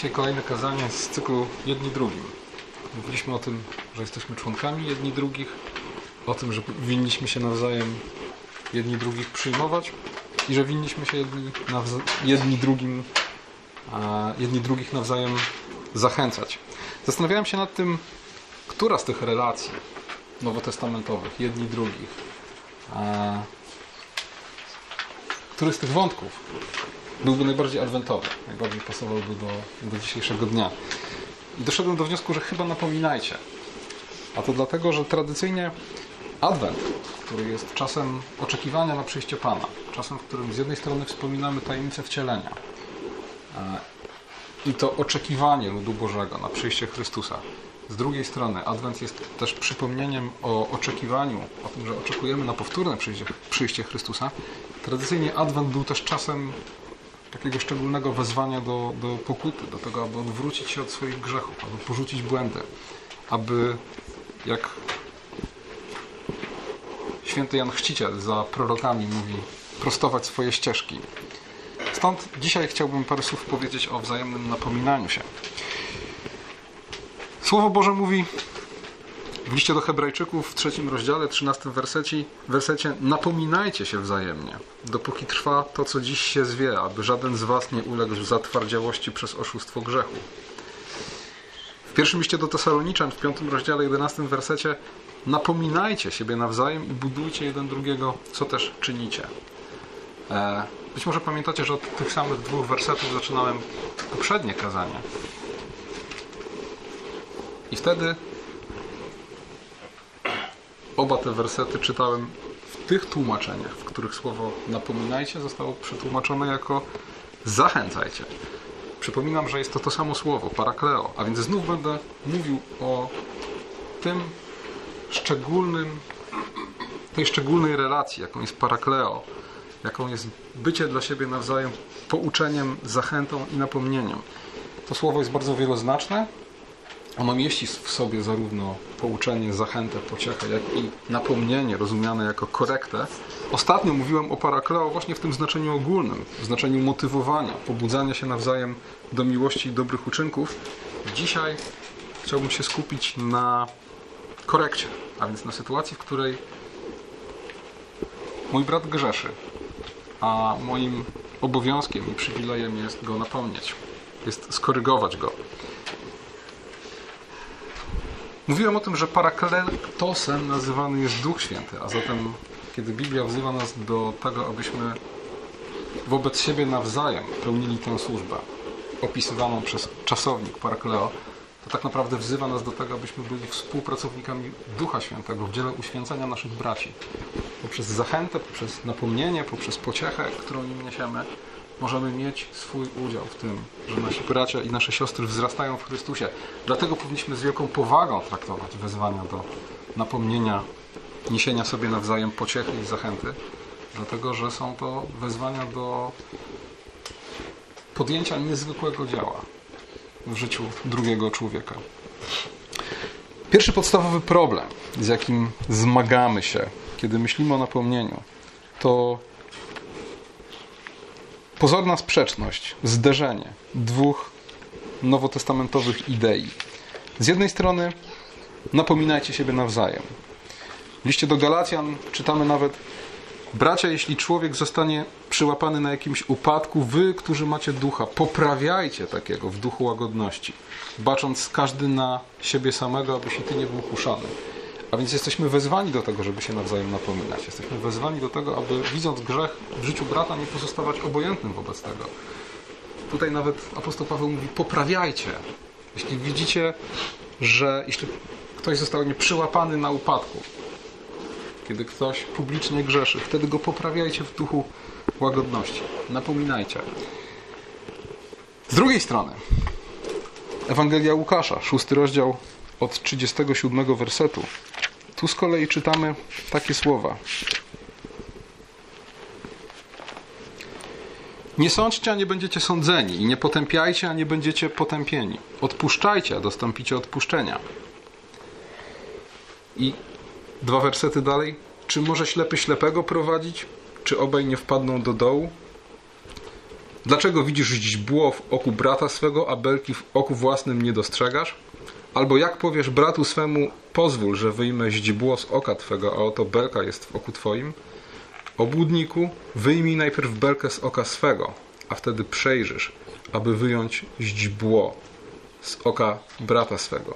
Dzisiaj kolejne kazanie z cyklu Jedni drugim. Mówiliśmy o tym, że jesteśmy członkami jedni drugich, o tym, że winniśmy się nawzajem jedni drugich przyjmować i że winniśmy się jedni, jedni drugim jedni drugich nawzajem zachęcać. Zastanawiałem się nad tym, która z tych relacji nowotestamentowych, jedni drugich, który z tych wątków byłby najbardziej adwentowy, najbardziej pasowałby do, do dzisiejszego dnia. I doszedłem do wniosku, że chyba napominajcie. A to dlatego, że tradycyjnie Adwent, który jest czasem oczekiwania na przyjście Pana, czasem, w którym z jednej strony wspominamy tajemnicę wcielenia e, i to oczekiwanie ludu Bożego na przyjście Chrystusa. Z drugiej strony Adwent jest też przypomnieniem o oczekiwaniu, o tym, że oczekujemy na powtórne przyjście, przyjście Chrystusa. Tradycyjnie Adwent był też czasem takiego szczególnego wezwania do, do pokuty, do tego, aby odwrócić się od swoich grzechów, aby porzucić błędy, aby jak święty Jan Chrzciciel za prorokami mówi, prostować swoje ścieżki. Stąd dzisiaj chciałbym parę słów powiedzieć o wzajemnym napominaniu się. Słowo Boże mówi w liście do Hebrajczyków w trzecim rozdziale, trzynastym wersecie, wersecie napominajcie się wzajemnie, dopóki trwa to, co dziś się zwie, aby żaden z was nie uległ zatwardziałości przez oszustwo grzechu. W pierwszym liście do Tesaloniczan w piątym rozdziale, jedenastym wersecie napominajcie siebie nawzajem i budujcie jeden drugiego, co też czynicie. E, być może pamiętacie, że od tych samych dwóch wersetów zaczynałem poprzednie kazanie. I wtedy oba te wersety czytałem w tych tłumaczeniach, w których słowo napominajcie zostało przetłumaczone jako zachęcajcie. Przypominam, że jest to to samo słowo, parakleo, a więc znów będę mówił o tym szczególnym, tej szczególnej relacji, jaką jest parakleo, jaką jest bycie dla siebie nawzajem pouczeniem, zachętą i napomnieniem. To słowo jest bardzo wieloznaczne, ono mieści w sobie zarówno pouczenie, zachętę, pociechę, jak i napomnienie rozumiane jako korektę. Ostatnio mówiłem o parakleo właśnie w tym znaczeniu ogólnym, w znaczeniu motywowania, pobudzania się nawzajem do miłości i dobrych uczynków. Dzisiaj chciałbym się skupić na korekcie, a więc na sytuacji, w której mój brat grzeszy, a moim obowiązkiem i przywilejem jest go napomnieć, jest skorygować go. Mówiłem o tym, że parakletosem nazywany jest Duch Święty, a zatem kiedy Biblia wzywa nas do tego, abyśmy wobec siebie nawzajem pełnili tę służbę opisywaną przez czasownik parakleo, to tak naprawdę wzywa nas do tego, abyśmy byli współpracownikami Ducha Świętego w dziele uświęcenia naszych braci. Poprzez zachętę, poprzez napomnienie, poprzez pociechę, którą im niesiemy, możemy mieć swój udział w tym, że nasi bracia i nasze siostry wzrastają w Chrystusie. Dlatego powinniśmy z wielką powagą traktować wezwania do napomnienia, niesienia sobie nawzajem pociechy i zachęty, dlatego że są to wezwania do podjęcia niezwykłego dzieła w życiu drugiego człowieka. Pierwszy podstawowy problem, z jakim zmagamy się, kiedy myślimy o napomnieniu, to pozorna sprzeczność, zderzenie dwóch nowotestamentowych idei. Z jednej strony napominajcie siebie nawzajem. W liście do Galacjan czytamy nawet Bracia, jeśli człowiek zostanie przyłapany na jakimś upadku, wy, którzy macie ducha, poprawiajcie takiego w duchu łagodności, bacząc każdy na siebie samego, abyś i ty nie był kuszany. A więc jesteśmy wezwani do tego, żeby się nawzajem napominać. Jesteśmy wezwani do tego, aby widząc grzech w życiu brata, nie pozostawać obojętnym wobec tego. Tutaj nawet apostoł Paweł mówi: poprawiajcie. Jeśli widzicie, że jeśli ktoś został nie przyłapany na upadku, kiedy ktoś publicznie grzeszy, wtedy go poprawiajcie w duchu łagodności. Napominajcie. Z drugiej strony, Ewangelia Łukasza, szósty rozdział od 37 wersetu. Tu z kolei czytamy takie słowa. Nie sądźcie, a nie będziecie sądzeni, i nie potępiajcie, a nie będziecie potępieni. Odpuszczajcie, a dostąpicie odpuszczenia. I dwa wersety dalej. Czy może ślepy ślepego prowadzić? Czy obaj nie wpadną do dołu? Dlaczego widzisz źdźbło w oku brata swego, a belki w oku własnym nie dostrzegasz? Albo jak powiesz bratu swemu, pozwól, że wyjmę źdźbło z oka twego, a oto belka jest w oku twoim? Obłudniku, wyjmij najpierw belkę z oka swego, a wtedy przejrzysz, aby wyjąć źdźbło z oka brata swego.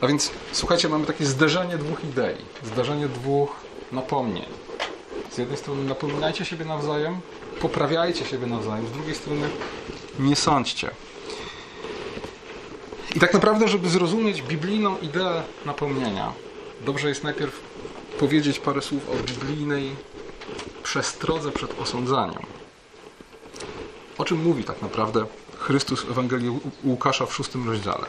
A więc słuchajcie, mamy takie zderzenie dwóch idei, zderzenie dwóch napomnień. Z jednej strony napominajcie siebie nawzajem, poprawiajcie siebie nawzajem, z drugiej strony nie sądźcie. I tak naprawdę, żeby zrozumieć biblijną ideę napomnienia, dobrze jest najpierw powiedzieć parę słów o biblijnej przestrodze przed osądzaniem. O czym mówi tak naprawdę Chrystus w Ewangelii Łukasza w szóstym rozdziale?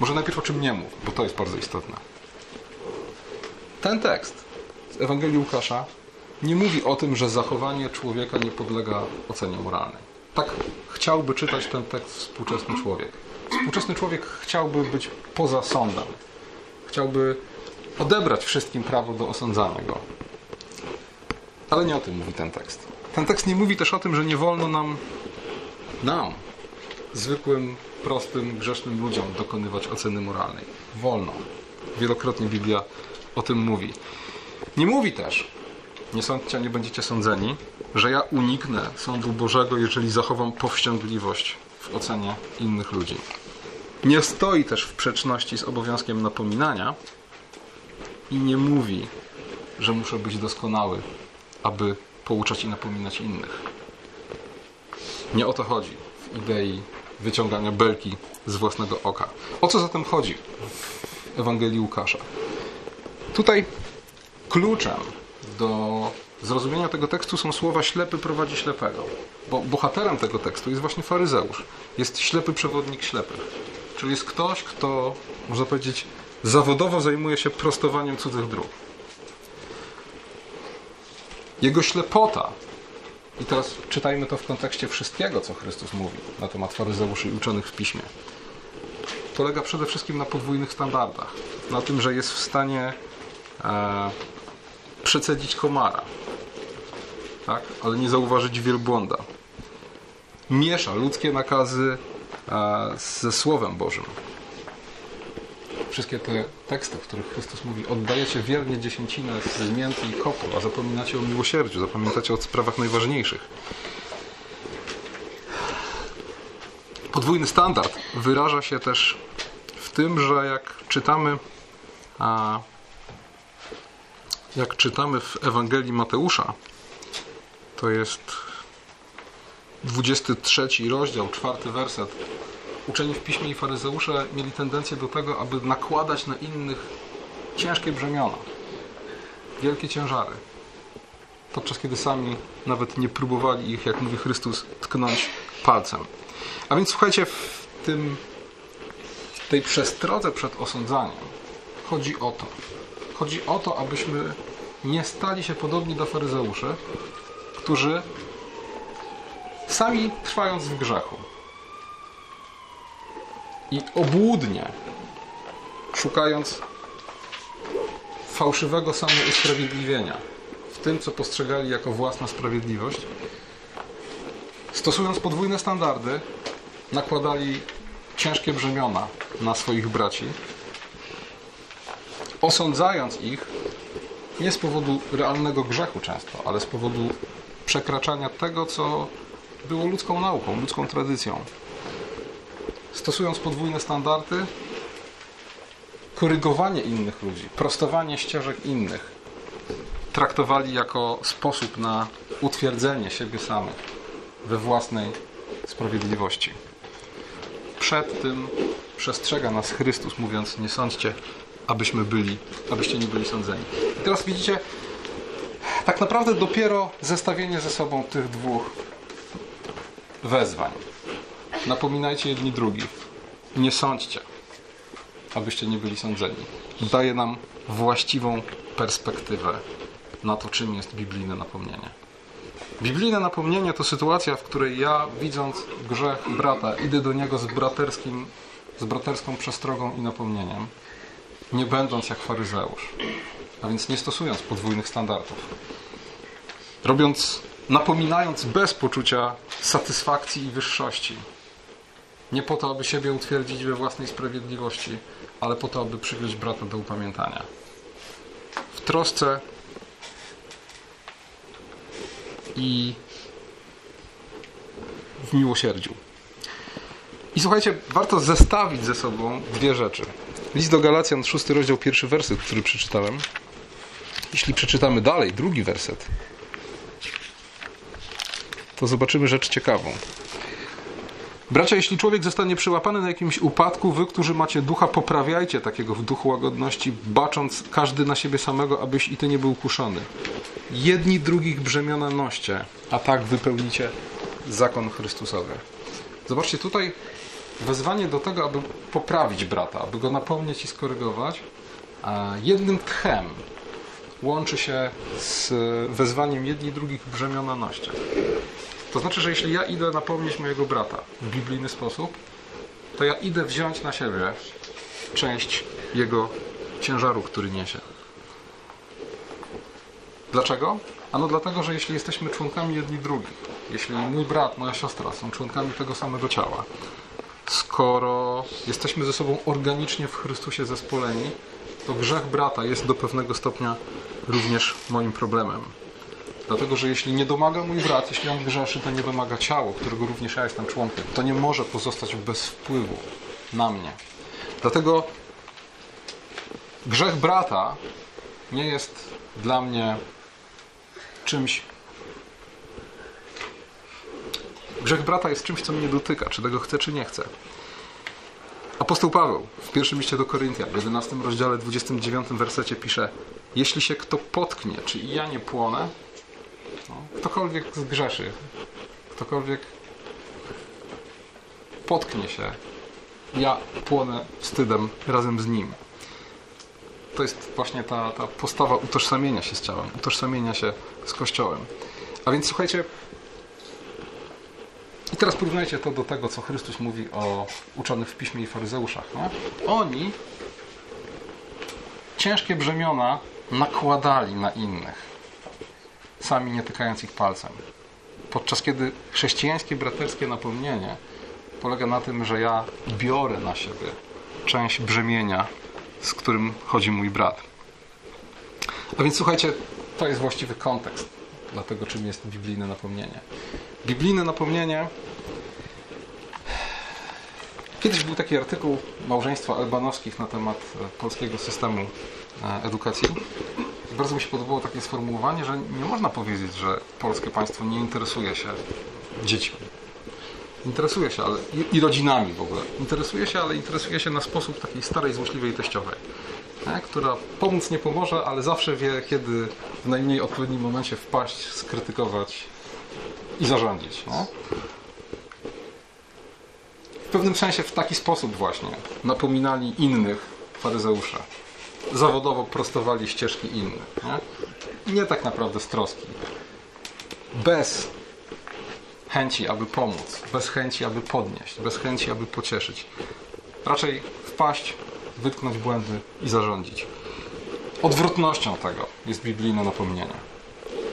Może najpierw o czym nie mów, bo to jest bardzo istotne. Ten tekst z Ewangelii Łukasza nie mówi o tym, że zachowanie człowieka nie podlega ocenie moralnej. Tak chciałby czytać ten tekst współczesny człowiek. Współczesny człowiek chciałby być poza sądem. Chciałby odebrać wszystkim prawo do osądzania go. Ale nie o tym mówi ten tekst. Ten tekst nie mówi też o tym, że nie wolno nam, nam, zwykłym, prostym, grzesznym ludziom dokonywać oceny moralnej. Wolno. Wielokrotnie Biblia o tym mówi. Nie mówi też, nie sądźcie, nie będziecie sądzeni, że ja uniknę sądu Bożego, jeżeli zachowam powściągliwość ocenie innych ludzi. Nie stoi też w przeczności z obowiązkiem napominania i nie mówi, że muszę być doskonały, aby pouczać i napominać innych. Nie o to chodzi w idei wyciągania belki z własnego oka. O co zatem chodzi w Ewangelii Łukasza? Tutaj kluczem do zrozumienia tego tekstu są słowa ślepy prowadzi ślepego. Bo bohaterem tego tekstu jest właśnie faryzeusz. Jest ślepy przewodnik ślepych. Czyli jest ktoś, kto, można powiedzieć, zawodowo zajmuje się prostowaniem cudzych dróg. Jego ślepota, i teraz czytajmy to w kontekście wszystkiego, co Chrystus mówi na temat faryzeuszy i uczonych w piśmie, polega przede wszystkim na podwójnych standardach. Na tym, że jest w stanie e, przecedzić komara, tak? ale nie zauważyć wielbłąda. Miesza ludzkie nakazy e, ze Słowem Bożym. Wszystkie te teksty, w których Chrystus mówi oddajecie wiernie dziesięcinę z mięty i kopu, a zapominacie o miłosierdziu, zapominacie o sprawach najważniejszych. Podwójny standard wyraża się też w tym, że jak czytamy a, jak czytamy w Ewangelii Mateusza, to jest 23 rozdział, czwarty werset. Uczeni w piśmie i faryzeusze mieli tendencję do tego, aby nakładać na innych ciężkie brzemiona, wielkie ciężary, podczas kiedy sami nawet nie próbowali ich, jak mówi Chrystus, tknąć palcem. A więc słuchajcie, w tym, w tej przestrodze przed osądzaniem chodzi o to, Chodzi o to, abyśmy nie stali się podobni do faryzeuszy, którzy sami trwając w grzechu i obłudnie szukając fałszywego samousprawiedliwienia w tym, co postrzegali jako własna sprawiedliwość, stosując podwójne standardy, nakładali ciężkie brzemiona na swoich braci osądzając ich nie z powodu realnego grzechu często, ale z powodu przekraczania tego, co było ludzką nauką, ludzką tradycją. Stosując podwójne standardy, korygowanie innych ludzi, prostowanie ścieżek innych, traktowali jako sposób na utwierdzenie siebie samych we własnej sprawiedliwości. Przed tym przestrzega nas Chrystus, mówiąc: Nie sądźcie abyśmy byli, abyście nie byli sądzeni. I teraz widzicie, tak naprawdę dopiero zestawienie ze sobą tych dwóch wezwań. Napominajcie jedni drugich. Nie sądźcie, abyście nie byli sądzeni. Daje nam właściwą perspektywę na to, czym jest biblijne napomnienie. Biblijne napomnienie to sytuacja, w której ja, widząc grzech brata, idę do niego z braterskim, z braterską przestrogą i napomnieniem nie będąc jak faryzeusz, a więc nie stosując podwójnych standardów. Robiąc napominając bez poczucia satysfakcji i wyższości. Nie po to, aby siebie utwierdzić we własnej sprawiedliwości, ale po to, aby przywieźć brata do upamiętania. W trosce i w miłosierdziu. I słuchajcie, warto zestawić ze sobą dwie rzeczy. List do Galacjan, szósty rozdział, pierwszy werset, który przeczytałem. Jeśli przeczytamy dalej, drugi werset, to zobaczymy rzecz ciekawą. Bracia, jeśli człowiek zostanie przyłapany na jakimś upadku, wy, którzy macie ducha, poprawiajcie takiego w duchu łagodności, bacząc każdy na siebie samego, abyś i ty nie był kuszony. Jedni drugich brzemiona noście, a tak wypełnicie zakon Chrystusowy. Zobaczcie, tutaj wezwanie do tego, aby poprawić brata, aby go napomnieć i skorygować, jednym tchem łączy się z wezwaniem jedni drugich brzemiona noście. To znaczy, że jeśli ja idę napomnieć mojego brata w biblijny sposób, to ja idę wziąć na siebie część jego ciężaru, który niesie. Dlaczego? Ano dlatego, że jeśli jesteśmy członkami jedni drugich, jeśli mój brat, moja siostra są członkami tego samego ciała, skoro jesteśmy ze sobą organicznie w Chrystusie zespoleni, to grzech brata jest do pewnego stopnia również moim problemem. Dlatego, że jeśli nie domaga mój brat, jeśli on grzeszy, to nie domaga ciało, którego również ja jestem członkiem. To nie może pozostać bez wpływu na mnie. Dlatego grzech brata nie jest dla mnie czymś. Grzech brata jest czymś, co mnie dotyka, czy tego chcę, czy nie chcę. Apostoł Paweł w pierwszym liście do Koryntian, w 11 rozdziale 29 wersecie pisze Jeśli się kto potknie, czy ja nie płonę, no, ktokolwiek zgrzeszy, ktokolwiek potknie się, ja płonę wstydem razem z nim. To jest właśnie ta, ta postawa utożsamienia się z ciałem, utożsamienia się z Kościołem. A więc słuchajcie, i teraz porównajcie to do tego, co Chrystus mówi o uczonych w piśmie i faryzeuszach. Nie? Oni ciężkie brzemiona nakładali na innych, sami nie tykając ich palcem. Podczas kiedy chrześcijańskie braterskie napomnienie polega na tym, że ja biorę na siebie część brzemienia, z którym chodzi mój brat. A więc słuchajcie, to jest właściwy kontekst dla tego, czym jest biblijne napomnienie. Biblijne napomnienie. Kiedyś był taki artykuł małżeństwa albanowskich na temat polskiego systemu edukacji. Bardzo mi się podobało takie sformułowanie, że nie można powiedzieć, że polskie państwo nie interesuje się dziećmi. Interesuje się, ale i, rodzinami w ogóle. Interesuje się, ale interesuje się na sposób takiej starej, złośliwej teściowej, nie? która pomóc nie pomoże, ale zawsze wie, kiedy w najmniej odpowiednim momencie wpaść, skrytykować i zarządzić. Nie? W pewnym sensie w taki sposób właśnie napominali innych faryzeusze zawodowo prostowali ścieżki innych. Nie? nie tak naprawdę z troski. Bez chęci, aby pomóc, bez chęci, aby podnieść, bez chęci, aby pocieszyć. Raczej wpaść, wytknąć błędy i zarządzić. Odwrotnością tego jest biblijne napomnienie.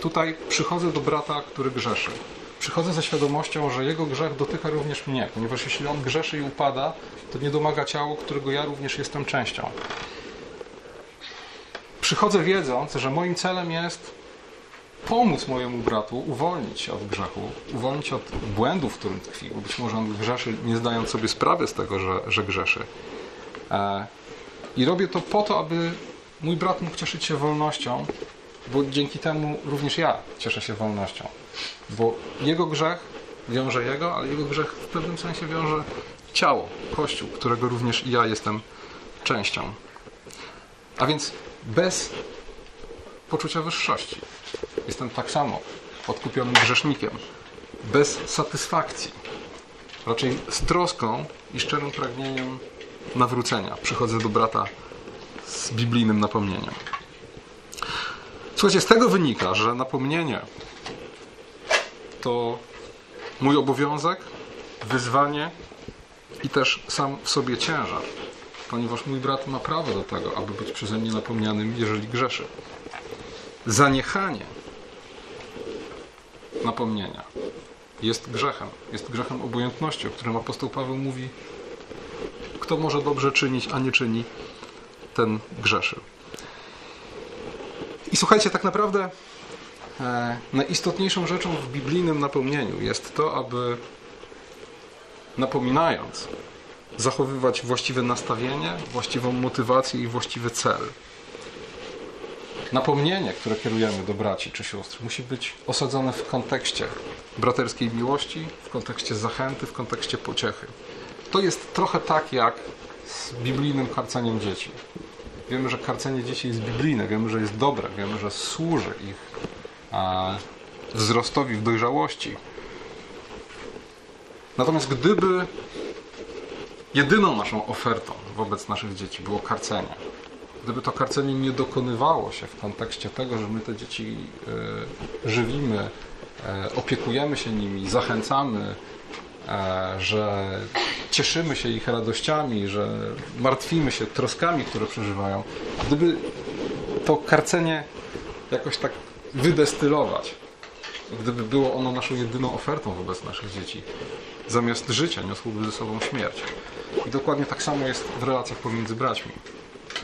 Tutaj przychodzę do brata, który grzeszy. Przychodzę ze świadomością, że jego grzech dotyka również mnie, ponieważ jeśli on grzeszy i upada, to nie domaga ciało, którego ja również jestem częścią. Przychodzę wiedząc, że moim celem jest pomóc mojemu bratu uwolnić się od grzechu, uwolnić od błędów, w którym tkwi, bo być może on grzeszy, nie zdając sobie sprawy z tego, że, że grzeszy. E, I robię to po to, aby mój brat mógł cieszyć się wolnością, bo dzięki temu również ja cieszę się wolnością. Bo jego grzech wiąże jego, ale jego grzech w pewnym sensie wiąże ciało, Kościół, którego również ja jestem częścią. A więc bez poczucia wyższości. Jestem tak samo odkupionym grzesznikiem. Bez satysfakcji. Raczej z troską i szczerym pragnieniem nawrócenia. Przychodzę do brata z biblijnym napomnieniem. Słuchajcie, z tego wynika, że napomnienie to mój obowiązek, wyzwanie i też sam w sobie ciężar ponieważ mój brat ma prawo do tego, aby być przeze mnie napomnianym, jeżeli grzeszy. Zaniechanie napomnienia jest grzechem. Jest grzechem obojętności, o którym apostoł Paweł mówi, kto może dobrze czynić, a nie czyni, ten grzeszy. I słuchajcie, tak naprawdę e, najistotniejszą rzeczą w biblijnym napomnieniu jest to, aby napominając, zachowywać właściwe nastawienie, właściwą motywację i właściwy cel. Napomnienie, które kierujemy do braci czy sióstr, musi być osadzone w kontekście braterskiej miłości, w kontekście zachęty, w kontekście pociechy. To jest trochę tak jak z biblijnym karceniem dzieci. Wiemy, że karcenie dzieci jest biblijne, wiemy, że jest dobre, wiemy, że służy ich wzrostowi w dojrzałości. Natomiast gdyby jedyną naszą ofertą wobec naszych dzieci było karcenie, gdyby to karcenie nie dokonywało się w kontekście tego, że my te dzieci y, żywimy, y, opiekujemy się nimi, zachęcamy, że cieszymy się ich radościami, że martwimy się troskami, które przeżywają, gdyby to karcenie jakoś tak wydestylować, gdyby było ono naszą jedyną ofertą wobec naszych dzieci, zamiast życia niosłoby ze sobą śmierć. I dokładnie tak samo jest w relacjach pomiędzy braćmi.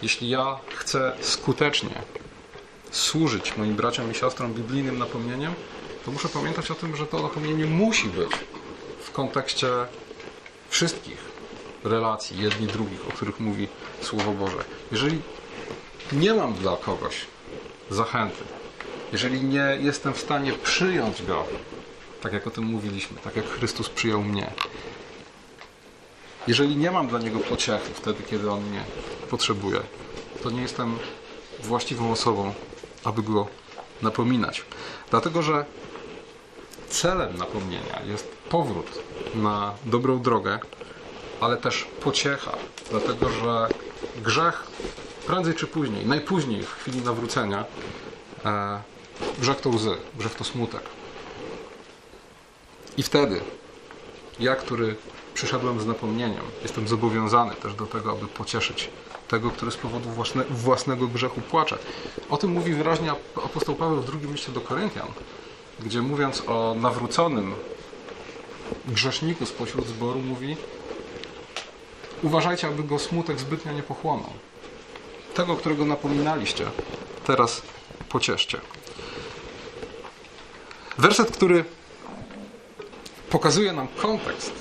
Jeśli ja chcę skutecznie służyć moim braciom i siostrom biblijnym napomnieniem, to muszę pamiętać o tym, że to napomnienie musi być w kontekście wszystkich relacji, jedni drugich, o których mówi Słowo Boże. Jeżeli nie mam dla kogoś zachęty, jeżeli nie jestem w stanie przyjąć go, tak jak o tym mówiliśmy, tak jak Chrystus przyjął mnie, jeżeli nie mam dla niego pociechy wtedy, kiedy on mnie potrzebuje, to nie jestem właściwą osobą, aby go napominać. Dlatego, że celem napomnienia jest powrót na dobrą drogę, ale też pociecha, dlatego że grzech prędzej czy później, najpóźniej w chwili nawrócenia, e, grzech to łzy, grzech to smutek. I wtedy ja, który przyszedłem z napomnieniem. Jestem zobowiązany też do tego, aby pocieszyć tego, który z powodu własne, własnego grzechu płacze. O tym mówi wyraźnie apostoł Paweł w drugim liście do Koryntian, gdzie mówiąc o nawróconym grzeszniku spośród zboru mówi uważajcie, aby go smutek zbytnio nie pochłonął. Tego, którego napominaliście, teraz pocieszcie. Werset, który pokazuje nam kontekst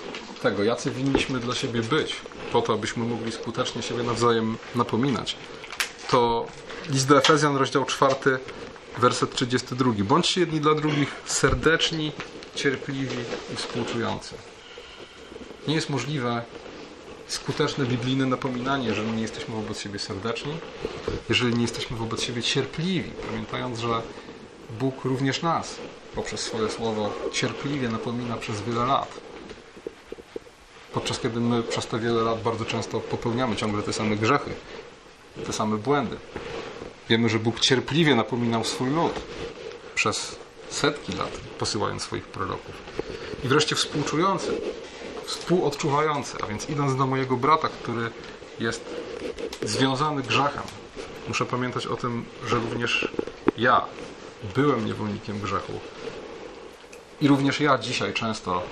tego, jacy winniśmy dla siebie być, po to, abyśmy mogli skutecznie siebie nawzajem napominać, to list do Efezjan, rozdział 4, werset 32. Bądźcie jedni dla drugich serdeczni, cierpliwi i współczujący. Nie jest możliwe skuteczne biblijne napominanie, jeżeli nie jesteśmy wobec siebie serdeczni, jeżeli nie jesteśmy wobec siebie cierpliwi, pamiętając, że Bóg również nas poprzez swoje słowo cierpliwie napomina przez wiele lat podczas kiedy my przez te wiele lat bardzo często popełniamy ciągle te same grzechy, te same błędy. Wiemy, że Bóg cierpliwie napominał swój lud przez setki lat, posyłając swoich proroków. I wreszcie współczujący, współodczuwający, a więc idąc do mojego brata, który jest związany grzechem, muszę pamiętać o tym, że również ja byłem niewolnikiem grzechu. I również ja dzisiaj często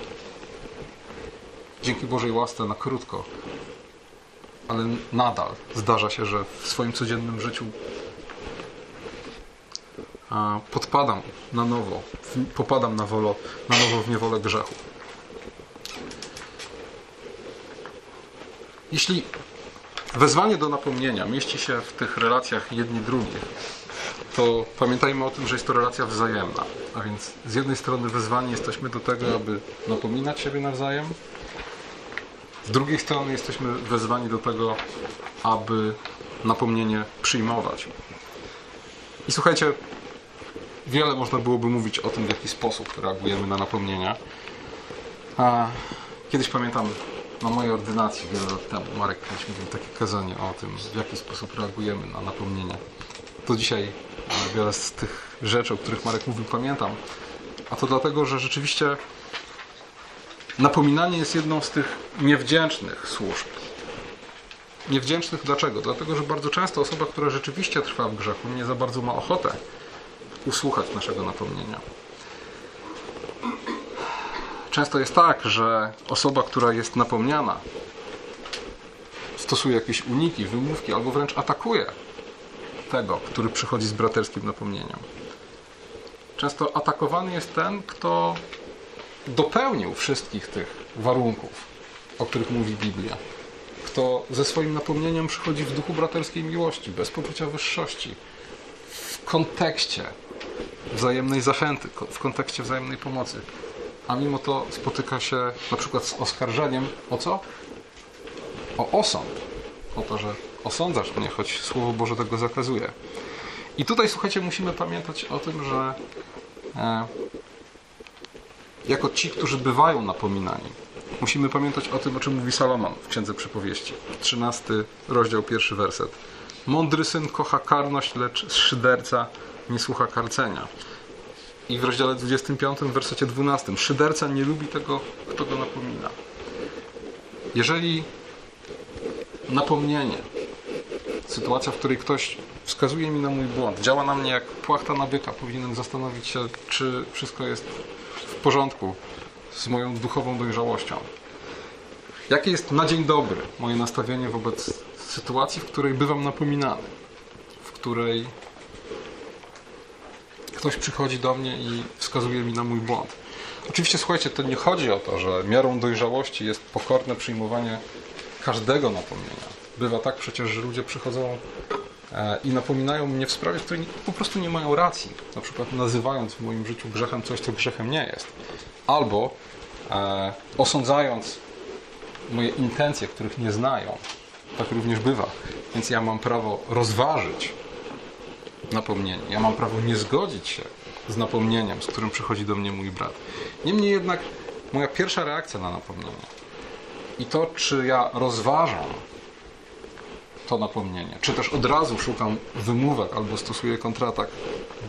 dzięki Bożej łasce na krótko, ale nadal zdarza się, że w swoim codziennym życiu podpadam na nowo, popadam na, wolo, na nowo w niewolę grzechu. Jeśli wezwanie do napomnienia mieści się w tych relacjach jedni drugich, to pamiętajmy o tym, że jest to relacja wzajemna. A więc z jednej strony wezwani jesteśmy do tego, aby napominać siebie nawzajem, z drugiej strony jesteśmy wezwani do tego, aby napomnienie przyjmować. I słuchajcie, wiele można byłoby mówić o tym, w jaki sposób reagujemy na napomnienia. A kiedyś pamiętam na mojej ordynacji wiele lat temu Marek kiedyś mówił takie kazanie o tym, w jaki sposób reagujemy na napomnienia. To dzisiaj wiele z tych rzeczy, o których Marek mówił, pamiętam. A to dlatego, że rzeczywiście Napominanie jest jedną z tych niewdzięcznych służb. Niewdzięcznych dlaczego? Dlatego, że bardzo często osoba, która rzeczywiście trwa w grzechu, nie za bardzo ma ochotę usłuchać naszego napomnienia. często jest tak, że osoba, która jest napomniana, stosuje jakieś uniki, wymówki albo wręcz atakuje tego, który przychodzi z braterskim napomnieniem. Często atakowany jest ten, kto dopełnił wszystkich tych warunków, o których mówi Biblia. Kto ze swoim napomnieniem przychodzi w duchu braterskiej miłości, bez poczucia wyższości, w kontekście wzajemnej zachęty, w kontekście wzajemnej pomocy. A mimo to spotyka się na przykład z oskarżeniem o co? O osąd. O to, że osądzasz mnie, choć Słowo Boże tego zakazuje. I tutaj, słuchajcie, musimy pamiętać o tym, że e, jako ci, którzy bywają napominani, musimy pamiętać o tym, o czym mówi Salomon w Księdze Przypowieści. 13 rozdział, pierwszy werset. Mądry syn kocha karność, lecz szyderca nie słucha karcenia. I w rozdziale 25, w wersecie 12. Szyderca nie lubi tego, kto go napomina. Jeżeli napomnienie, sytuacja, w której ktoś wskazuje mi na mój błąd, działa na mnie jak płachta na byka, powinienem zastanowić się, czy wszystko jest w porządku z moją duchową dojrzałością. Jakie jest na dzień dobry moje nastawienie wobec sytuacji, w której bywam napominany, w której ktoś przychodzi do mnie i wskazuje mi na mój błąd. Oczywiście, słuchajcie, to nie chodzi o to, że miarą dojrzałości jest pokorne przyjmowanie każdego napomnienia. Bywa tak przecież, że ludzie przychodzą e, i napominają mnie w sprawie, w której po prostu nie mają racji. Na przykład nazywając w moim życiu grzechem coś, co grzechem nie jest. Albo e, osądzając moje intencje, których nie znają. Tak również bywa. Więc ja mam prawo rozważyć napomnienie. Ja mam prawo nie zgodzić się z napomnieniem, z którym przychodzi do mnie mój brat. Niemniej jednak moja pierwsza reakcja na napomnienie i to, czy ja rozważam to napomnienie, czy też od razu szukam wymówek albo stosuję kontratak,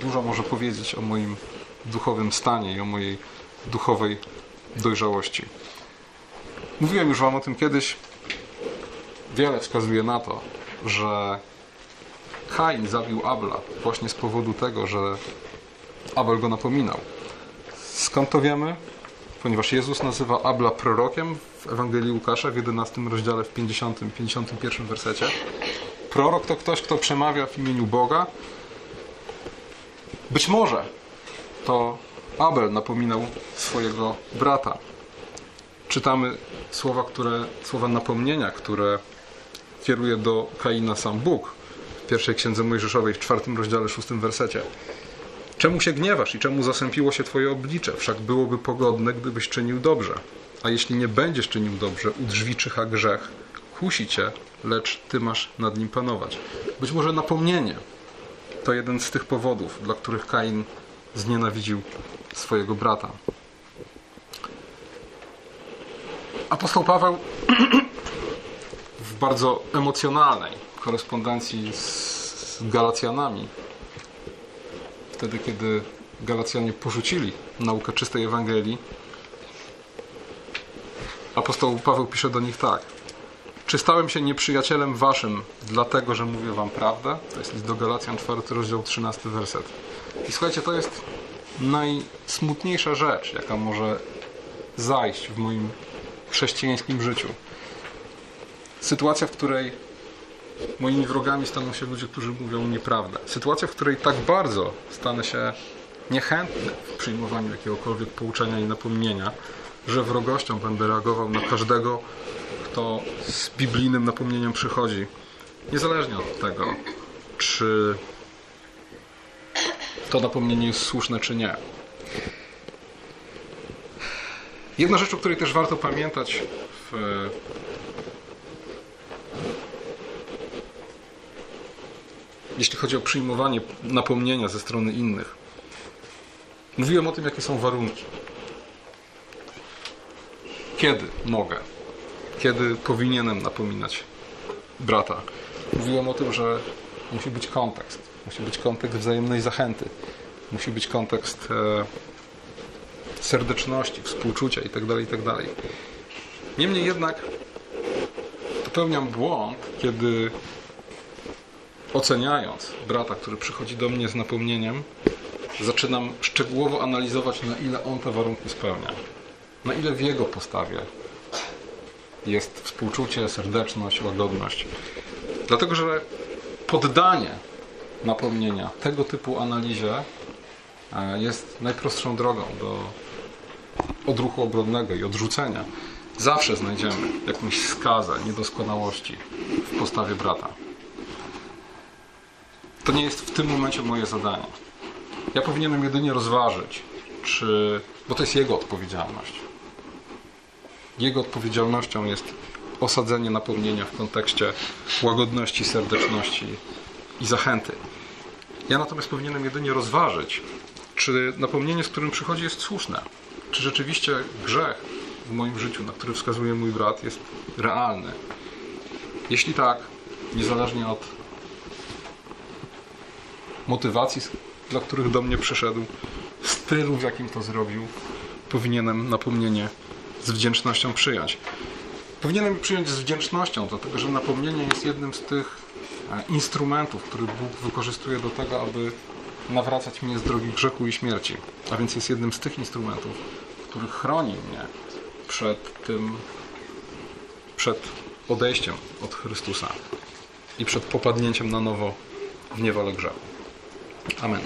dużo może powiedzieć o moim duchowym stanie i o mojej duchowej dojrzałości. Mówiłem już Wam o tym kiedyś. Wiele wskazuje na to, że Kain zabił Abla właśnie z powodu tego, że Abel go napominał. Skąd to wiemy? Ponieważ Jezus nazywa Abla prorokiem w Ewangelii Łukasza w 11 rozdziale w 50, 51 wersecie. Prorok to ktoś, kto przemawia w imieniu Boga. Być może to Abel napominał swojego brata. Czytamy słowa, które, słowa napomnienia, które kieruje do Kaina sam Bóg pierwszej księdze Mojżeszowej w czwartym rozdziale, szóstym wersecie. Czemu się gniewasz i czemu zasępiło się twoje oblicze? Wszak byłoby pogodne, gdybyś czynił dobrze. A jeśli nie będziesz czynił dobrze, u drzwi czyha grzech, kusi cię, lecz ty masz nad nim panować. Być może napomnienie to jeden z tych powodów, dla których Kain znienawidził swojego brata. Apostoł Paweł w bardzo emocjonalnej korespondencji z Galacjanami, wtedy kiedy Galacjanie porzucili naukę czystej Ewangelii, apostoł Paweł pisze do nich tak. Czy stałem się nieprzyjacielem waszym, dlatego że mówię wam prawdę? To jest list do Galacjan, 4 rozdział, 13 werset. I słuchajcie, to jest najsmutniejsza rzecz, jaka może zajść w moim chrześcijańskim życiu. Sytuacja, w której moimi wrogami staną się ludzie, którzy mówią nieprawdę. Sytuacja, w której tak bardzo stanę się niechętny w przyjmowaniu jakiegokolwiek pouczenia i napomnienia, że wrogością będę reagował na każdego, kto z biblijnym napomnieniem przychodzi. Niezależnie od tego, czy to napomnienie jest słuszne, czy nie. Jedna rzecz, o której też warto pamiętać w jeśli chodzi o przyjmowanie napomnienia ze strony innych. Mówiłem o tym, jakie są warunki. Kiedy mogę? Kiedy powinienem napominać brata? Mówiłem o tym, że musi być kontekst. Musi być kontekst wzajemnej zachęty. Musi być kontekst e, serdeczności, współczucia itd., itd. Niemniej jednak popełniam błąd, kiedy oceniając brata, który przychodzi do mnie z napomnieniem, zaczynam szczegółowo analizować, na ile on te warunki spełnia. na ile w Jego postawie jest współczucie, serdeczność, łagodność. Dlatego, że poddanie napomnienia tego typu analizie e, jest najprostszą drogą do odruchu obronnego i odrzucenia. Zawsze znajdziemy jakąś skazę niedoskonałości w postawie brata. To nie jest w tym momencie moje zadanie. Ja powinienem jedynie rozważyć, czy. bo to jest jego odpowiedzialność. Jego odpowiedzialnością jest osadzenie napomnienia w kontekście łagodności, serdeczności i zachęty. Ja natomiast powinienem jedynie rozważyć, czy napomnienie, z którym przychodzi, jest słuszne. Czy rzeczywiście grzech w moim życiu, na który wskazuje mój brat, jest realny. Jeśli tak, niezależnie od motywacji, dla których do mnie przyszedł, stylu, w jakim to zrobił, powinienem napomnienie z wdzięcznością przyjąć. Powinienem przyjąć z wdzięcznością, dlatego że napomnienie jest jednym z tych e, instrumentów, który Bóg wykorzystuje do tego, aby nawracać mnie z drogi grzechu i śmierci. A więc jest jednym z tych instrumentów, który chroni mnie przed tym, przed odejściem od Chrystusa i przed popadnięciem na nowo w niewolę grzechu. Amen.